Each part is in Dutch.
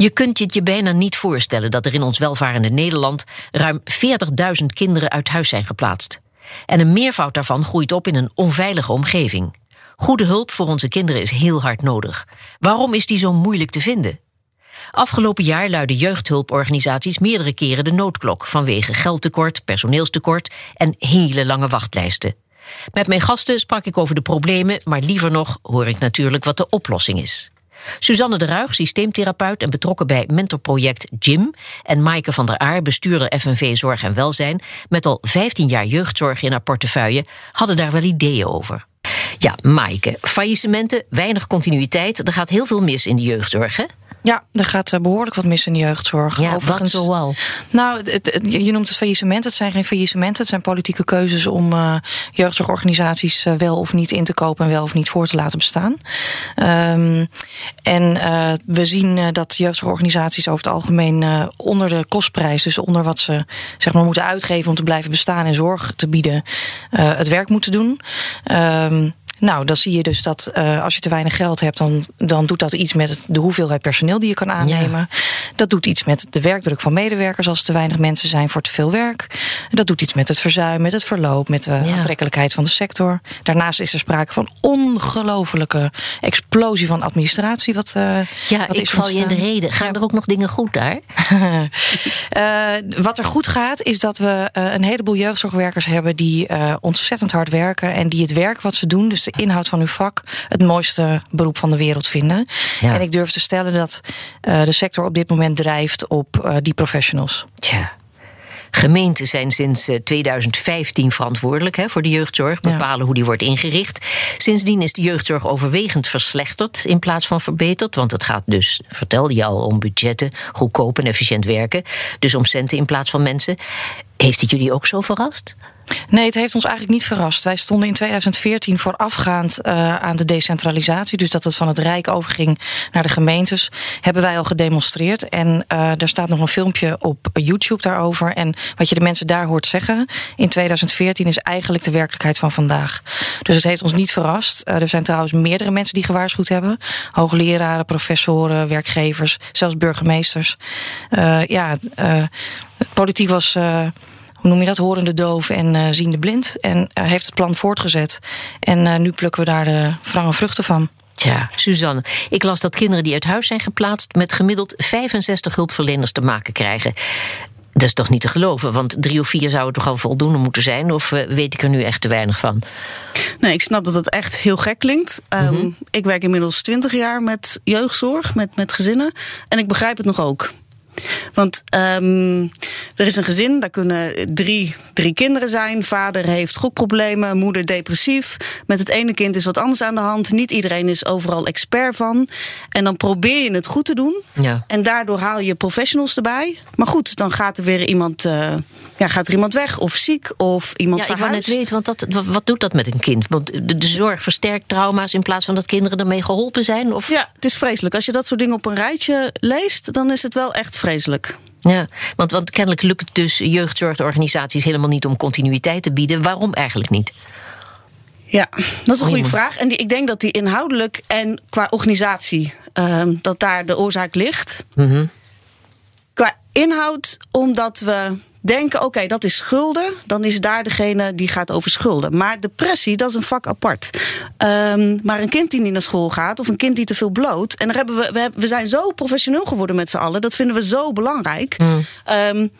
Je kunt je het je bijna niet voorstellen dat er in ons welvarende Nederland ruim 40.000 kinderen uit huis zijn geplaatst. En een meervoud daarvan groeit op in een onveilige omgeving. Goede hulp voor onze kinderen is heel hard nodig. Waarom is die zo moeilijk te vinden? Afgelopen jaar luiden jeugdhulporganisaties meerdere keren de noodklok vanwege geldtekort, personeelstekort en hele lange wachtlijsten. Met mijn gasten sprak ik over de problemen, maar liever nog hoor ik natuurlijk wat de oplossing is. Suzanne de Ruig, systeemtherapeut en betrokken bij mentorproject JIM. En Maaike van der Aar, bestuurder FNV Zorg en Welzijn. met al 15 jaar jeugdzorg in haar portefeuille, hadden daar wel ideeën over. Ja, Maaike, faillissementen, weinig continuïteit. Er gaat heel veel mis in de jeugdzorg, hè? Ja, er gaat eh, behoorlijk wat mis in de jeugdzorg. Ja, Overigens, wat zoal? Nou, het, je noemt het faillissement. Het zijn geen faillissementen. Het zijn politieke keuzes om uh, jeugdzorgorganisaties uh, wel of niet in te kopen en wel of niet voor te laten bestaan. Um, en uh, we zien dat jeugdzorgorganisaties over het algemeen onder de kostprijs, dus onder wat ze zeg maar, moeten uitgeven om te blijven bestaan en zorg te bieden, het werk moeten doen. Um, nou, dan zie je dus dat uh, als je te weinig geld hebt, dan, dan doet dat iets met de hoeveelheid personeel die je kan aannemen. Dat doet iets met de werkdruk van medewerkers als er te weinig mensen zijn voor te veel werk. Dat doet iets met het verzuim, met het verloop, met de aantrekkelijkheid van de sector. Daarnaast is er sprake van ongelofelijke explosie van administratie. Wat, uh, ja, wat ik val je in de reden. Gaan er ook nog dingen goed daar? uh, wat er goed gaat, is dat we een heleboel jeugdzorgwerkers hebben die ontzettend hard werken en die het werk wat ze doen, dus de inhoud van uw vak het mooiste beroep van de wereld vinden. En ik durf te stellen dat uh, de sector op dit moment drijft op uh, die professionals. Ja. Gemeenten zijn sinds 2015 eh, verantwoordelijk hè, voor de jeugdzorg, bepalen hoe die wordt ingericht. Sindsdien is de jeugdzorg overwegend verslechterd in plaats van verbeterd. Want het gaat dus, vertelde je al, om budgetten, goedkoop en efficiënt werken. Dus om centen in plaats van mensen. Heeft het jullie ook zo verrast? Nee, het heeft ons eigenlijk niet verrast. Wij stonden in 2014 voorafgaand uh, aan de decentralisatie. Dus dat het van het Rijk overging naar de gemeentes. Hebben wij al gedemonstreerd. En uh, daar staat nog een filmpje op YouTube daarover. En wat je de mensen daar hoort zeggen in 2014 is eigenlijk de werkelijkheid van vandaag. Dus het heeft ons niet verrast. Uh, er zijn trouwens meerdere mensen die gewaarschuwd hebben. Hoogleraren, professoren, werkgevers, zelfs burgemeesters. ja, politiek was hoe noem je dat, horende doof en uh, ziende blind. En uh, heeft het plan voortgezet. En uh, nu plukken we daar de wrange vruchten van. Tja, Suzanne, ik las dat kinderen die uit huis zijn geplaatst... met gemiddeld 65 hulpverleners te maken krijgen. Dat is toch niet te geloven, want drie of vier zouden toch al voldoende moeten zijn? Of weet ik er nu echt te weinig van? Nee, ik snap dat het echt heel gek klinkt. Mm -hmm. um, ik werk inmiddels 20 jaar met jeugdzorg, met, met gezinnen. En ik begrijp het nog ook. Want um, er is een gezin, daar kunnen drie, drie kinderen zijn. Vader heeft gokproblemen, moeder depressief. Met het ene kind is wat anders aan de hand. Niet iedereen is overal expert van. En dan probeer je het goed te doen. Ja. En daardoor haal je professionals erbij. Maar goed, dan gaat er weer iemand, uh, ja, gaat er iemand weg of ziek of iemand ja, verhuist. Ik wil net weten, want dat, wat doet dat met een kind? Want de, de zorg versterkt trauma's in plaats van dat kinderen ermee geholpen zijn? Of? Ja, het is vreselijk. Als je dat soort dingen op een rijtje leest, dan is het wel echt vreselijk. Ja, want, want kennelijk lukt het dus jeugdzorgorganisaties helemaal niet om continuïteit te bieden. Waarom eigenlijk niet? Ja, dat is een goede vraag. En die, ik denk dat die inhoudelijk en qua organisatie, uh, dat daar de oorzaak ligt. Mm -hmm. Qua inhoud, omdat we denken, oké, okay, dat is schulden. Dan is daar degene die gaat over schulden. Maar depressie, dat is een vak apart. Um, maar een kind die niet naar school gaat... of een kind die te veel bloot... en daar hebben we, we, we zijn zo professioneel geworden met z'n allen... dat vinden we zo belangrijk. Mm. Um,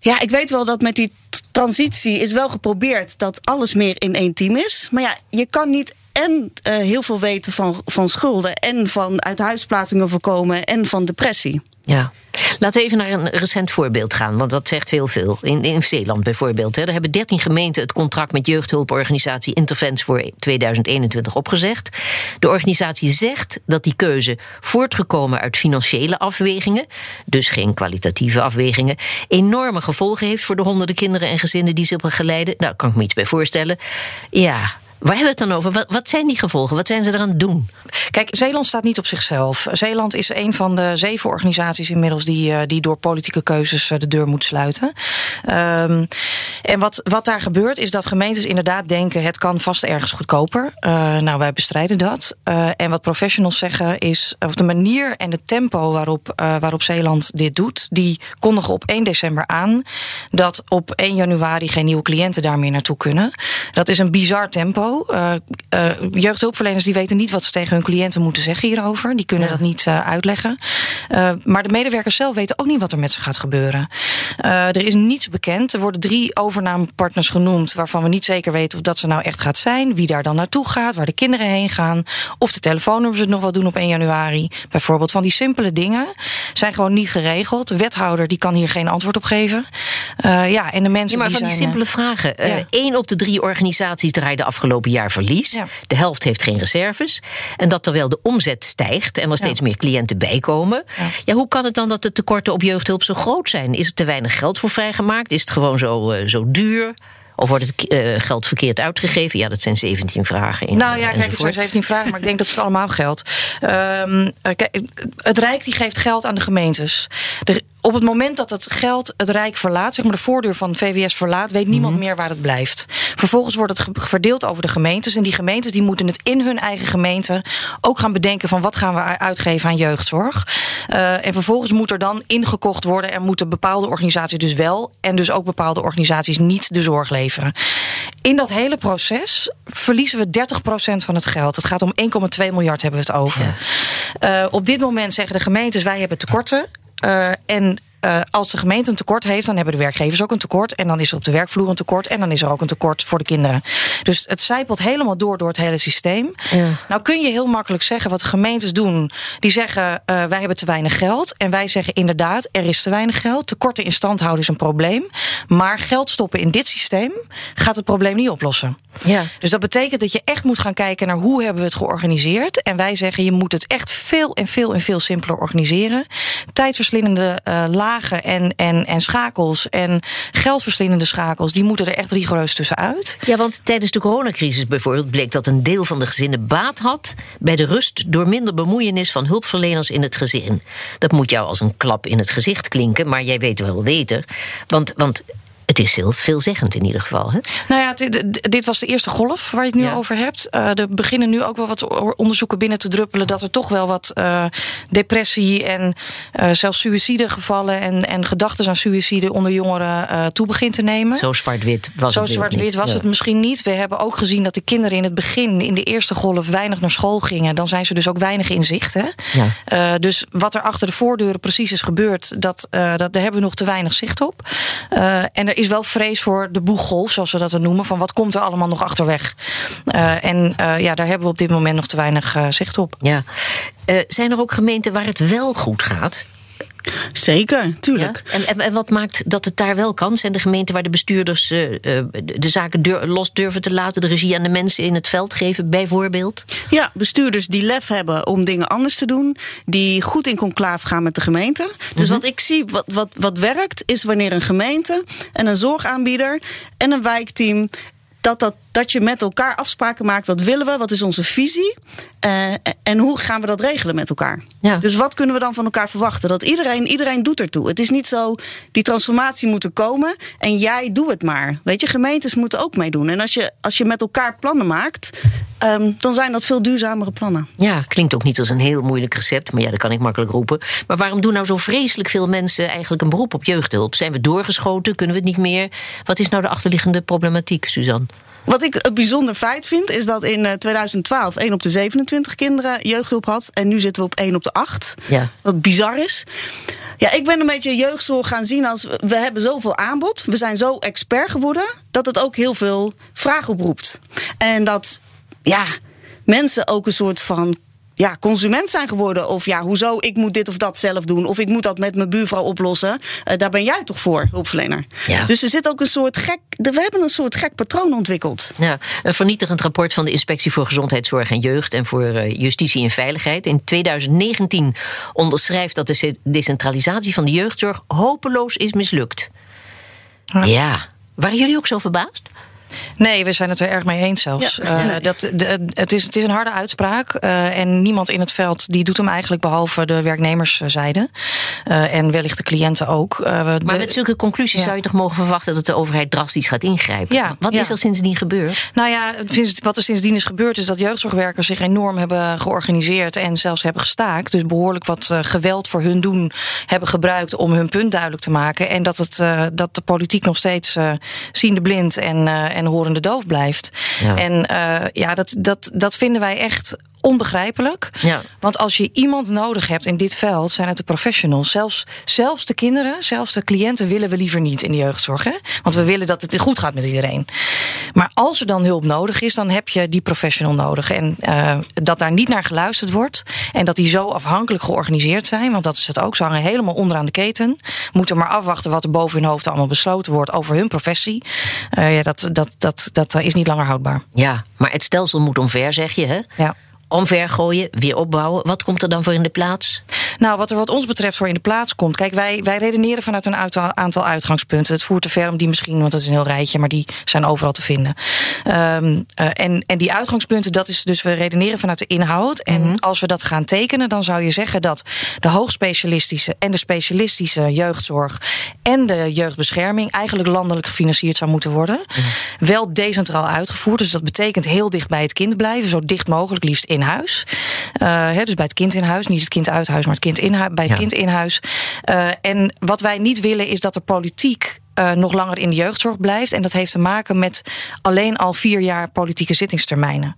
ja, ik weet wel dat met die transitie is wel geprobeerd... dat alles meer in één team is. Maar ja, je kan niet en uh, heel veel weten van, van schulden... en van uithuisplaatsingen voorkomen en van depressie. Ja. Laten we even naar een recent voorbeeld gaan, want dat zegt heel veel. In, in Zeeland bijvoorbeeld. Hè, daar hebben 13 gemeenten het contract met jeugdhulporganisatie Intervents voor 2021 opgezegd. De organisatie zegt dat die keuze, voortgekomen uit financiële afwegingen, dus geen kwalitatieve afwegingen, enorme gevolgen heeft voor de honderden kinderen en gezinnen die ze begeleiden. Nou, kan ik me iets bij voorstellen. Ja, Waar hebben we het dan over? Wat, zijn die gevolgen? Wat zijn ze eraan doen? Kijk, Zeeland staat niet op zichzelf. Zeeland is een van de zeven organisaties inmiddels die, eh, die door politieke keuzes eh, de deur moet sluiten. Um, en wat, wat daar gebeurt is dat gemeentes inderdaad denken: het kan vast ergens goedkoper. Uh, nou, wij bestrijden dat. En wat professionals zeggen is: of de manier en het tempo waarop, waarop Zeeland dit doet, die kondigen op 1 december aan dat op 1 januari geen nieuwe cliënten daar meer naartoe kunnen. Dat is een bizar tempo. Jeugdhulpverleners die weten niet wat ze tegen hun cliënten moeten zeggen hierover. Die kunnen ja. dat niet uitleggen. maar de medewerkers zelf weten ook niet wat er met ze gaat gebeuren. er is niets bekend. Er worden drie overnamepartners genoemd waarvan we niet zeker weten of dat ze nou echt gaat zijn, wie daar dan naartoe gaat, waar de kinderen heen gaan, of de telefoonnummers het nog wel doen op 1 januari. Bijvoorbeeld van die simpele dingen zijn gewoon niet geregeld. De wethouder die kan hier geen antwoord op geven. Ja, en de mensen ja, maar die van die simpele vragen. Eén op de drie organisaties draaide afgelopen jaar verlies. Ja. De helft heeft geen reserves. En dat terwijl de omzet stijgt en er steeds ja. meer cliënten bijkomen. Ja. ja, hoe kan het dan dat de tekorten op jeugdhulp zo groot zijn? Is er te weinig geld voor vrijgemaakt? Is het gewoon zo, uh, zo duur? Of wordt het uh, geld verkeerd uitgegeven? Ja, dat zijn 17 vragen. In, nou ja, kijk, het zijn 17 vragen, maar ik denk dat het allemaal geldt. Um, kijk, het Rijk die geeft geld aan de gemeentes. De, op het moment dat het geld het Rijk verlaat, zeg maar de voordeur van VWS verlaat, weet niemand -hmm. meer waar het blijft. Vervolgens wordt het verdeeld over de gemeentes. En die gemeentes die moeten het in hun eigen gemeente ook gaan bedenken van wat gaan we uitgeven aan jeugdzorg. Uh, en vervolgens moet er dan ingekocht worden en moeten bepaalde organisaties dus wel en dus ook bepaalde organisaties niet de zorg leveren. In dat hele proces verliezen we 30% van het geld. Het gaat om 1,2 miljard hebben we het over. Ja. Uh, op dit moment zeggen de gemeentes wij hebben tekorten. Uh, en uh, als de gemeente een tekort heeft, dan hebben de werkgevers ook een tekort. En dan is er op de werkvloer een tekort. En dan is er ook een tekort voor de kinderen. Dus het zijpelt helemaal door door het hele systeem. Ja. Nou kun je heel makkelijk zeggen wat gemeentes doen. Die zeggen uh, wij hebben te weinig geld. En wij zeggen inderdaad, er is te weinig geld. Tekorten in stand houden is een probleem. Maar geld stoppen in dit systeem gaat het probleem niet oplossen. Ja. Dus dat betekent dat je echt moet gaan kijken naar hoe hebben we het georganiseerd. En wij zeggen je moet het echt veel en veel en veel simpeler organiseren. Tijdverslindende uh, en, en, en schakels en geldverslindende schakels, die moeten er echt rigoureus tussenuit. Ja, want tijdens de coronacrisis bijvoorbeeld bleek dat een deel van de gezinnen baat had bij de rust door minder bemoeienis van hulpverleners in het gezin. Dat moet jou als een klap in het gezicht klinken, maar jij weet wel beter. Want, want het is heel veelzeggend in ieder geval. Hè? Nou ja, dit, was de eerste golf waar je het nu ja. over hebt. Uh, er beginnen nu ook wel wat onderzoeken binnen te druppelen dat er toch wel wat uh, depressie en uh, zelfs suïcidegevallen en, en gedachten aan suïcide onder jongeren toe begint te nemen. Zo zwart-wit was Zo het. Zo zwart-wit was ja. het misschien niet. We hebben ook gezien dat de kinderen in het begin, in de eerste golf, weinig naar school gingen. Dan zijn ze dus ook weinig in zicht. Hè? Ja. dus wat er achter de voordeuren precies is gebeurd, dat, dat, daar hebben we nog te weinig zicht op. en er is wel vrees voor de boeggolf, zoals we dat dan noemen. Van wat komt er allemaal nog achterweg? Uh, en uh, ja, daar hebben we op dit moment nog te weinig uh, zicht op. Ja. zijn er ook gemeenten waar het wel goed gaat? Zeker, tuurlijk. Ja? En, en, en, wat maakt dat het daar wel kan? Zijn de gemeenten waar de bestuurders uh, de zaken dur los durven te laten, de regie aan de mensen in het veld geven, bijvoorbeeld? Ja, bestuurders die lef hebben om dingen anders te doen, die goed in conclave gaan met de gemeente. Dus mm -hmm. wat ik zie, wat, wat, wat werkt, is wanneer een gemeente en een zorgaanbieder en een wijkteam dat, dat, dat je met elkaar afspraken maakt. Wat willen we? Wat is onze visie? Uh, en hoe gaan we dat regelen met elkaar? Ja. Dus wat kunnen we dan van elkaar verwachten? Dat iedereen, iedereen doet ertoe. Het is niet zo, die transformatie moet er komen en jij doe het maar. Weet je, gemeentes moeten ook meedoen. En als je, als je met elkaar plannen maakt, um, dan zijn dat veel duurzamere plannen. Ja, klinkt ook niet als een heel moeilijk recept, maar ja, dat kan ik makkelijk roepen. Maar waarom doen nou zo vreselijk veel mensen eigenlijk een beroep op jeugdhulp? Zijn we doorgeschoten? Kunnen we het niet meer? Wat is nou de achterliggende problematiek, Suzanne? Wat ik een bijzonder feit vind, is dat in 2012 1 op de 27 kinderen jeugdhulp had. En nu zitten we op 1 op de 8. Ja. Wat bizar is. Ja, ik ben een beetje jeugdzorg gaan zien als we hebben zoveel aanbod. We zijn zo expert geworden dat het ook heel veel vraag oproept. En dat ja, mensen ook een soort van ja, consument zijn geworden. Of ja, hoezo, ik moet dit of dat zelf doen. Of ik moet dat met mijn buurvrouw oplossen. Uh, daar ben jij toch voor, hulpverlener. Ja. Dus er zit ook een soort gek... We hebben een soort gek patroon ontwikkeld. Ja, een vernietigend rapport van de Inspectie voor Gezondheidszorg en Jeugd... en voor uh, Justitie en Veiligheid in 2019 onderschrijft... dat de decentralisatie van de jeugdzorg hopeloos is mislukt. Ja. ja. Waren jullie ook zo verbaasd? Nee, we zijn het er erg mee eens zelfs. Ja. Uh, dat, de, het, is, het is een harde uitspraak. Uh, en niemand in het veld die doet hem eigenlijk behalve de werknemerszijde. Uh, en wellicht de cliënten ook. maar de, met zulke conclusies ja. zou je toch mogen verwachten dat de overheid drastisch gaat ingrijpen? Ja, Wat is er sindsdien gebeurd? Nou ja, wat er sindsdien is gebeurd is dat jeugdzorgwerkers zich enorm hebben georganiseerd en zelfs hebben gestaakt. Dus behoorlijk wat geweld voor hun doen hebben gebruikt om hun punt duidelijk te maken. En dat, het, dat de politiek nog steeds ziende blind en, en horende doof blijft. Ja. En uh, ja, dat, dat, dat vinden wij echt onbegrijpelijk. Ja. Want als je iemand nodig hebt in dit veld, zijn het de professionals. Zelfs, zelfs de kinderen, zelfs de cliënten willen we liever niet in de jeugdzorg. Hè? Want we willen dat het goed gaat met iedereen. Maar als er dan hulp nodig is, dan heb je die professional nodig. En uh, dat daar niet naar geluisterd wordt. En dat die zo afhankelijk georganiseerd zijn. Want dat is het ook. Ze hangen helemaal onderaan de keten. Moeten maar afwachten wat er boven hun hoofd allemaal besloten wordt over hun professie. Uh, ja, dat, dat, dat, dat is niet langer houdbaar. Ja, maar het stelsel moet omver, zeg je, hè? Ja omvergooien, weer opbouwen. Wat komt er dan voor in de plaats? Nou, wat er wat ons betreft voor in de plaats komt. Kijk, wij, wij redeneren vanuit een aantal, uitgangspunten. Het voert te ver om die misschien, want dat is een heel rijtje, maar die zijn overal te vinden. Um, uh, en, en die uitgangspunten, dat is dus we redeneren vanuit de inhoud. En mm-hmm. als we dat gaan tekenen, dan zou je zeggen dat de hoogspecialistische en de specialistische jeugdzorg en de jeugdbescherming eigenlijk landelijk gefinancierd zou moeten worden. Mm-hmm. Wel decentraal uitgevoerd. Dus dat betekent heel dicht bij het kind blijven, zo dicht mogelijk, liefst in huis. Uh, he, dus bij het kind in huis, niet het kind uit huis, maar het kind in huis, bij het ja. kind in huis. Uh, en wat wij niet willen is dat de politiek uh, nog langer in de jeugdzorg blijft. En dat heeft te maken met alleen al vier jaar politieke zittingstermijnen.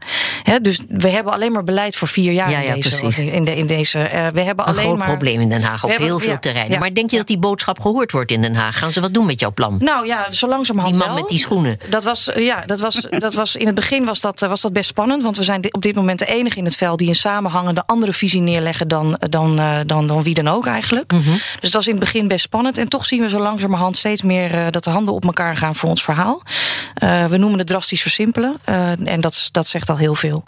Dus we hebben alleen maar beleid voor vier jaar ja, ja, in, deze, in, de, in deze. Uh, we hebben een alleen groot maar, probleem in Den Haag op hebben, heel veel ja, terreinen. maar denk je dat die boodschap gehoord wordt in Den Haag? Gaan ze wat doen met jouw plan? Nou ja, zo langzamerhand Die man wel. met die schoenen. Dat was, ja, dat was, dat was, in het begin was dat, was dat best spannend. Want we zijn op dit moment de enige in het veld die een samenhangende andere visie neerleggen dan, dan, uh, dan, dan wie dan ook eigenlijk. Mm -hmm. Dus dat was in het begin best spannend. En toch zien we zo langzamerhand steeds meer uh, dat de handen op elkaar gaan voor ons verhaal. Uh, we noemen het drastisch versimpelen. Uh, en dat, dat zegt al heel veel.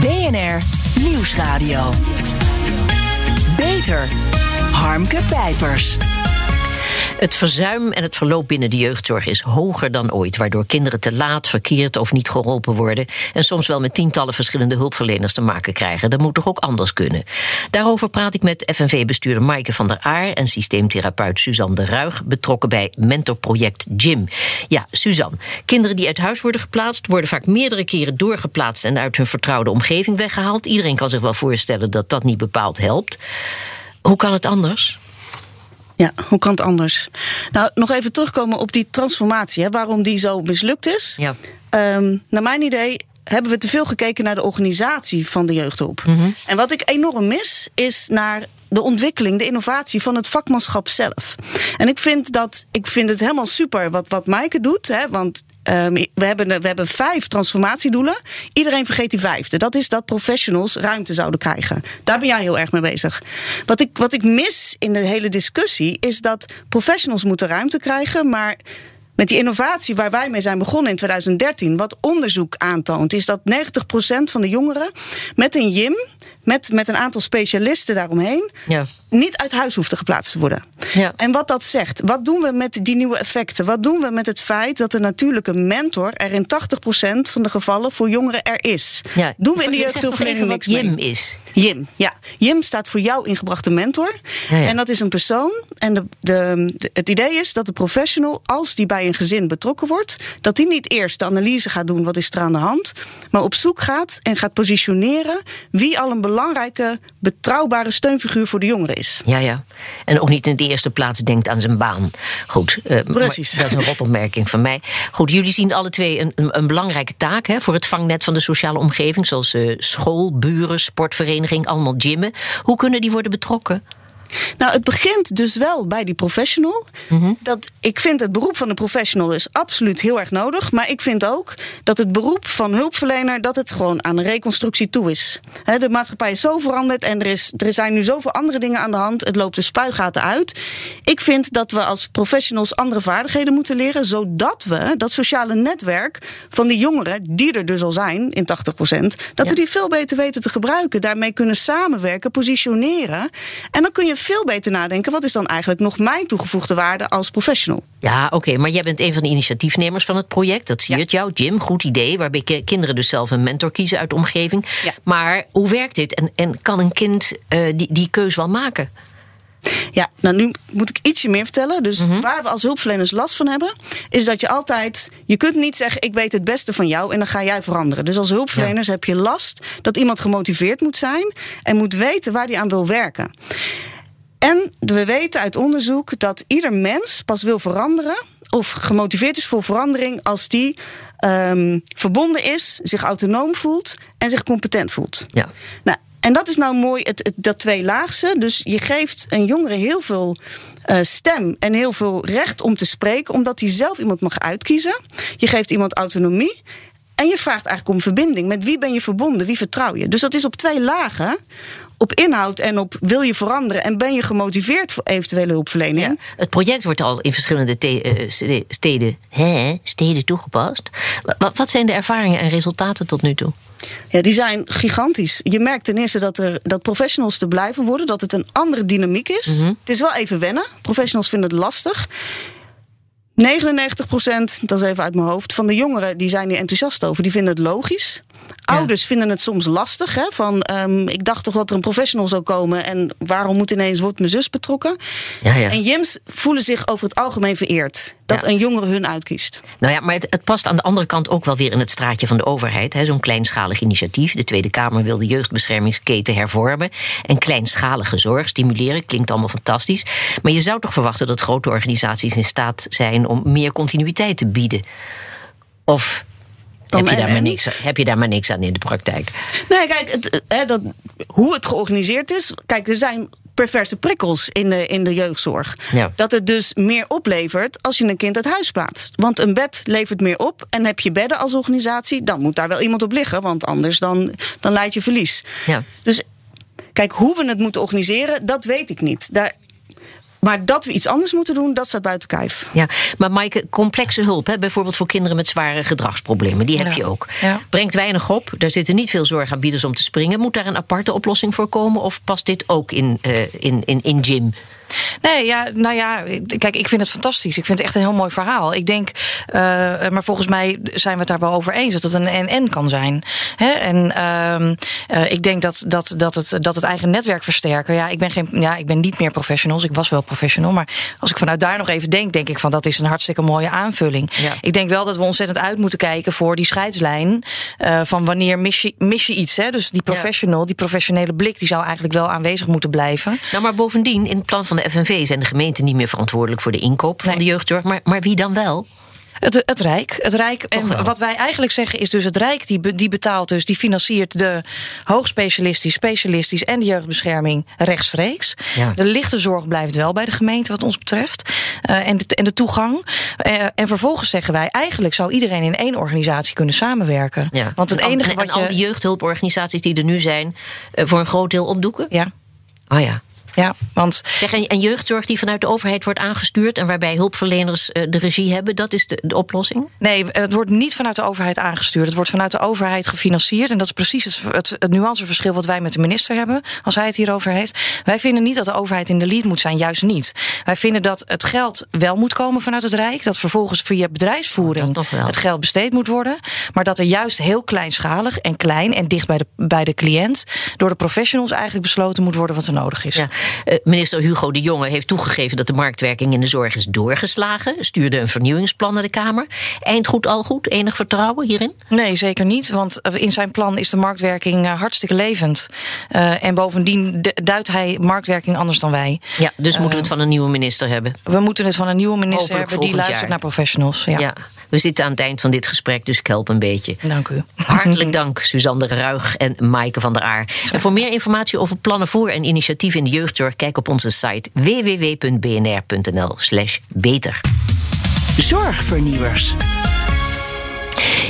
BNR Nieuwsradio. Beter. Harmke Pijpers. Het verzuim en het verloop binnen de jeugdzorg is hoger dan ooit, waardoor kinderen te laat, verkeerd of niet geholpen worden en soms wel met tientallen verschillende hulpverleners te maken krijgen. Dat moet toch ook anders kunnen? Daarover praat ik met FNV-bestuurder Maaike van der Aar en systeemtherapeut Suzanne de Ruig, betrokken bij mentorproject Jim. Ja, Suzanne, kinderen die uit huis worden geplaatst, worden vaak meerdere keren doorgeplaatst en uit hun vertrouwde omgeving weggehaald. Iedereen kan zich wel voorstellen dat dat niet bepaald helpt. Hoe kan het anders? Ja, hoe kan het anders? Nou, nog even terugkomen op die transformatie, hè, waarom die zo mislukt is. Ja. Um, naar mijn idee hebben we te veel gekeken naar de organisatie van de jeugdhulp. Mm -hmm. En wat ik enorm mis, is naar de ontwikkeling, de innovatie van het vakmanschap zelf. En ik vind dat ik vind het helemaal super wat, wat Maaike doet. Hè, want um, we, hebben, we hebben vijf transformatiedoelen. Iedereen vergeet die vijfde. Dat is dat professionals ruimte zouden krijgen. Daar ben jij heel erg mee bezig. Wat ik, wat ik mis in de hele discussie is dat professionals moeten ruimte krijgen, maar met die innovatie waar wij mee zijn begonnen in 2013, wat onderzoek aantoont, is dat 90% van de jongeren met een JIM, met, met een aantal specialisten daaromheen. Niet uit huis hoefden geplaatst te worden. Ja. En wat dat zegt, wat doen we met die nieuwe effecten? Wat doen we met het feit dat de natuurlijke mentor er in 80% van de gevallen voor jongeren er is? Ja. Doen we in de jeugdhulpverlening niks wat JIM is? JIM, ja. JIM staat voor jouw ingebrachte mentor. Ja, ja. En dat is een persoon. En de, de, de, het idee is dat de professional, als die bij een gezin betrokken wordt, dat die niet eerst de analyse gaat doen wat is er aan de hand, maar op zoek gaat en gaat positioneren wie al een belangrijke, betrouwbare steunfiguur voor de jongeren is. Ja, ja. En ook niet in de eerste plaats denkt aan zijn baan. Goed, uh, Precies. dat is een rotopmerking van mij. Goed, jullie zien alle twee een, een, een belangrijke taak hè, voor het vangnet van de sociale omgeving, zoals uh, school, buren, sportvereniging, allemaal gymmen. Hoe kunnen die worden betrokken? Nou, het begint dus wel bij die professional. Mm -hmm. dat, ik vind het beroep van de professional is absoluut heel erg nodig. Maar ik vind ook dat het beroep van hulpverlener... dat het gewoon aan een reconstructie toe is. He, de maatschappij is zo veranderd en er, is, er zijn nu zoveel andere dingen aan de hand. Het loopt de spuigaten uit. Ik vind dat we als professionals andere vaardigheden moeten leren... zodat we dat sociale netwerk van die jongeren... die er dus al zijn, in 80 procent... dat ja. we die veel beter weten te gebruiken. Daarmee kunnen samenwerken, positioneren. En dan kun je veel beter nadenken: wat is dan eigenlijk nog mijn toegevoegde waarde als professional? Ja, oké, maar jij bent een van de initiatiefnemers van het project. Dat zie je jou, Jim. Goed idee. Waarbij kinderen dus zelf een mentor kiezen uit de omgeving. Ja. Maar hoe werkt dit? En, en kan een kind uh, die, die keus wel maken? Ja, nou nu moet ik ietsje meer vertellen. Dus Mhm. waar we als hulpverleners last van hebben, is dat je altijd. Je kunt niet zeggen: ik weet het beste van jou en dan ga jij veranderen. Dus als hulpverleners heb je last dat iemand gemotiveerd moet zijn en moet weten waar hij aan wil werken. En we weten uit onderzoek dat ieder mens pas wil veranderen of gemotiveerd is voor verandering als die ehm, verbonden is, zich autonoom voelt en zich competent voelt. Ja. Nou, en dat is nou mooi, het, het, dat tweelaagse. Dus je geeft een jongere heel veel uh, stem en heel veel recht om te spreken, omdat hij zelf iemand mag uitkiezen. Je geeft iemand autonomie. En je vraagt eigenlijk om verbinding. Met wie ben je verbonden? Wie vertrouw je? Dus dat is op twee lagen. Op inhoud en op wil je veranderen en ben je gemotiveerd voor eventuele hulpverlening. Ja, het project wordt al in verschillende uh, steden, hè, steden toegepast. Wat, wat zijn de ervaringen en resultaten tot nu toe? Ja, die zijn gigantisch. Je merkt ten eerste dat, er, dat professionals te blijven worden, dat het een andere dynamiek is. Mm -hmm. Het is wel even wennen. Professionals vinden het lastig. 99 procent, dat is even uit mijn hoofd, van de jongeren die zijn hier enthousiast over. Die vinden het logisch. Ja. Ouders vinden het soms lastig. Hè? Van, um, ik dacht toch dat er een professional zou komen. En waarom moet ineens wordt mijn zus betrokken? Ja, ja. En Jims voelen zich over het algemeen vereerd. Dat een jongere hun uitkiest. Nou ja, maar het, het, past aan de andere kant ook wel weer in het straatje van de overheid. Zo'n kleinschalig initiatief. De Tweede Kamer wil de jeugdbeschermingsketen hervormen. En kleinschalige zorg stimuleren. Klinkt allemaal fantastisch. Maar je zou toch verwachten dat grote organisaties in staat zijn om meer continuïteit te bieden? Of heb je, daar maar niks, heb je daar maar niks aan in de praktijk? Nee, kijk, het, hè, dat, hoe het georganiseerd is. Kijk, er zijn perverse prikkels in de, in de jeugdzorg. Ja. Dat het dus meer oplevert als je een kind uit huis plaatst. Want een bed levert meer op. En heb je bedden als organisatie, dan moet daar wel iemand op liggen. Want anders dan, dan leid je verlies. Ja. Dus kijk, hoe we het moeten organiseren, dat weet ik niet. Daar, maar dat we iets anders moeten doen, dat staat buiten kijf. Ja, maar Maaike, complexe hulp, hè, bijvoorbeeld voor kinderen met zware gedragsproblemen, die heb Ja. je ook. Ja. Brengt weinig op, daar zitten niet veel zorgaanbieders om te springen. Moet daar een aparte oplossing voor komen? Of past dit ook in, eh, in, in, in gym? Nee, ja, nou ja, kijk, ik vind het fantastisch. Ik vind het echt een heel mooi verhaal. Ik denk, uh, maar volgens mij zijn we het daar wel over eens dat het een en-en kan zijn. Hè? En uh, uh, ik denk dat, dat, dat, het, dat het eigen netwerk versterken. Ja, ik ben geen, ja, ik ben niet meer professional. Dus ik was wel professional. Maar als ik vanuit daar nog even denk, denk ik van dat is een hartstikke mooie aanvulling. Ja. Ik denk wel dat we ontzettend uit moeten kijken voor die scheidslijn uh, van wanneer mis je, mis je iets. Hè? Dus die professional, die professionele blik, die zou eigenlijk wel aanwezig moeten blijven. Nou, maar bovendien, in het plan van de FNV zijn de gemeenten niet meer verantwoordelijk voor de inkoop van de jeugdzorg. Maar, maar wie dan wel? Het, het Rijk. Het Rijk en wat wij eigenlijk zeggen is dus het Rijk die, die betaalt dus, die financiert de hoogspecialistisch, specialistisch en de jeugdbescherming rechtstreeks. Ja. De lichte zorg blijft wel bij de gemeente wat ons betreft. Eh, en, de, en de toegang. Eh, en vervolgens zeggen wij, eigenlijk zou iedereen in één organisatie kunnen samenwerken. Ja. Want het En al- enige en wat al je. die jeugdhulporganisaties die er nu zijn, eh, voor een groot deel opdoeken? Ja, Oh ja. Ja, want Zeg, en, en jeugdzorg die vanuit de overheid wordt aangestuurd en waarbij hulpverleners eh, de regie hebben, dat is de, de oplossing? Nee, het wordt niet vanuit de overheid aangestuurd. Het wordt vanuit de overheid gefinancierd. En dat is precies het, het, het nuanceverschil wat wij met de minister hebben. Als hij het hierover heeft. Wij vinden niet dat de overheid in de lead moet zijn. Juist niet. Wij vinden dat het geld wel moet komen vanuit het Rijk. Dat vervolgens via bedrijfsvoering wel. het geld besteed moet worden. Maar dat er juist heel kleinschalig en klein en dicht bij de, bij de cliënt. door de professionals eigenlijk besloten moet worden wat er nodig is. Ja. Eh, minister Hugo de Jonge heeft toegegeven dat de marktwerking in de zorg is doorgeslagen. Stuurde een vernieuwingsplan naar de Kamer. Eind goed, al goed? Enig vertrouwen hierin? Nee, zeker niet. Want in zijn plan is de marktwerking eh, hartstikke levend. Eh, en bovendien du- duidt hij marktwerking anders dan wij. Ja, dus moeten we het van een nieuwe minister hebben. We moeten het van een nieuwe minister Hopelijk hebben die luistert jaar. naar professionals. Ja. Ja. We zitten aan het eind van dit gesprek, dus ik help een beetje. Dank u. Hartelijk dank, Suzanne Ruig en Maaike van der Aar. En voor meer informatie over plannen voor en initiatieven in de jeugdzorg, kijk op onze site www.bnr.nl/slash beter. Zorgvernieuwers.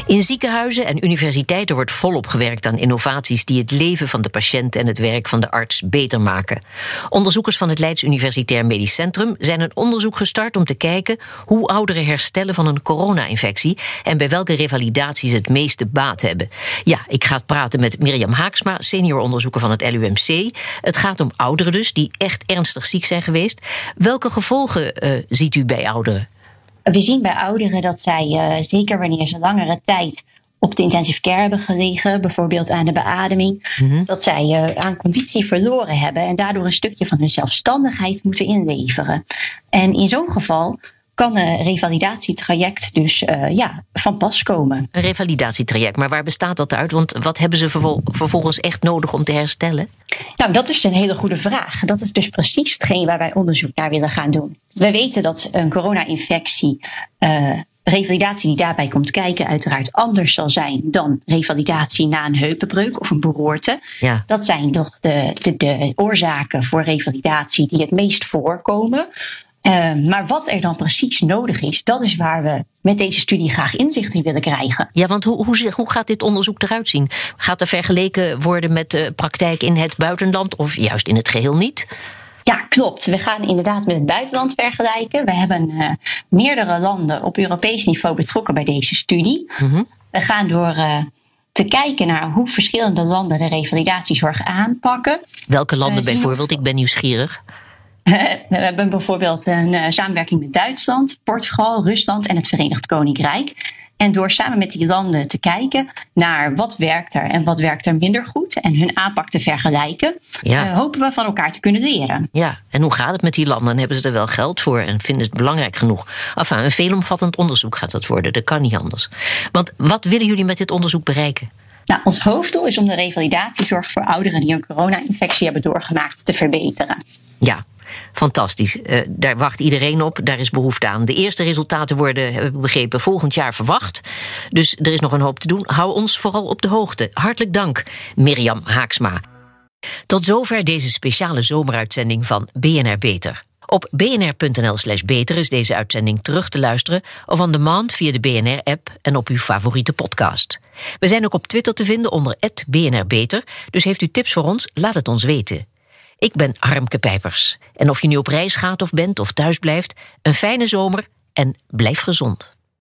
In ziekenhuizen en universiteiten wordt volop gewerkt aan innovaties die het leven van de patiënt en het werk van de arts beter maken. Onderzoekers van het Leids Universitair Medisch Centrum zijn een onderzoek gestart om te kijken hoe ouderen herstellen van een corona-infectie en bij welke revalidaties het meeste baat hebben. Ja, ik ga praten met Mirjam Haaksma, senior onderzoeker van het LUMC. Het gaat om ouderen dus die echt ernstig ziek zijn geweest. Welke gevolgen uh, ziet u bij ouderen? We zien bij ouderen dat zij, uh, zeker wanneer ze langere tijd op de intensive care hebben gelegen, bijvoorbeeld aan de beademing, mm -hmm. dat zij uh, aan conditie verloren hebben en daardoor een stukje van hun zelfstandigheid moeten inleveren. En in zo'n geval kan een revalidatietraject dus uh, ja, van pas komen. Een revalidatietraject, maar waar bestaat dat uit? Want wat hebben ze vervol vervolgens echt nodig om te herstellen? Nou, dat is een hele goede vraag. Dat is dus precies hetgeen waar wij onderzoek naar willen gaan doen. We weten dat een corona-infectie. Uh, revalidatie die daarbij komt kijken, uiteraard anders zal zijn dan revalidatie na een heupenbreuk of een beroerte. Ja. Dat zijn toch de, de, de oorzaken voor revalidatie die het meest voorkomen. Uh, maar wat er dan precies nodig is, dat is waar we met deze studie graag inzicht in willen krijgen. Ja, want hoe, hoe, hoe gaat dit onderzoek eruit zien? Gaat er vergeleken worden met de praktijk in het buitenland of juist in het geheel niet? Ja, klopt. We gaan inderdaad met het buitenland vergelijken. We hebben uh, meerdere landen op Europees niveau betrokken bij deze studie. Mm -hmm. We gaan door uh, te kijken naar hoe verschillende landen de revalidatiezorg aanpakken. Welke landen bijvoorbeeld? Ik ben nieuwsgierig. We hebben bijvoorbeeld een samenwerking met Duitsland, Portugal, Rusland en het Verenigd Koninkrijk. En door samen met die landen te kijken naar wat werkt er en wat werkt er minder goed en hun aanpak te vergelijken, ja. uh, hopen we van elkaar te kunnen leren. Ja, en hoe gaat het met die landen? Hebben ze er wel geld voor en vinden ze het belangrijk genoeg? Enfin, een veelomvattend onderzoek gaat dat worden, dat kan niet anders. Want wat willen jullie met dit onderzoek bereiken? Nou, ons hoofddoel is om de revalidatiezorg voor ouderen die een corona-infectie hebben doorgemaakt te verbeteren. Ja, Fantastisch. Uh, daar wacht iedereen op. Daar is behoefte aan. De eerste resultaten worden, heb ik begrepen, volgend jaar verwacht. Dus er is nog een hoop te doen. Hou ons vooral op de hoogte. Hartelijk dank, Mirjam Haaksma. Tot zover deze speciale zomeruitzending van BNR Beter. Op bnr.nl/slash beter is deze uitzending terug te luisteren of on demand via de BNR-app en op uw favoriete podcast. We zijn ook op Twitter te vinden onder @bnrbeter. Dus heeft u tips voor ons? Laat het ons weten. Ik ben Harmke Pijpers. En of je nu op reis gaat of bent of thuis blijft, een fijne zomer en blijf gezond.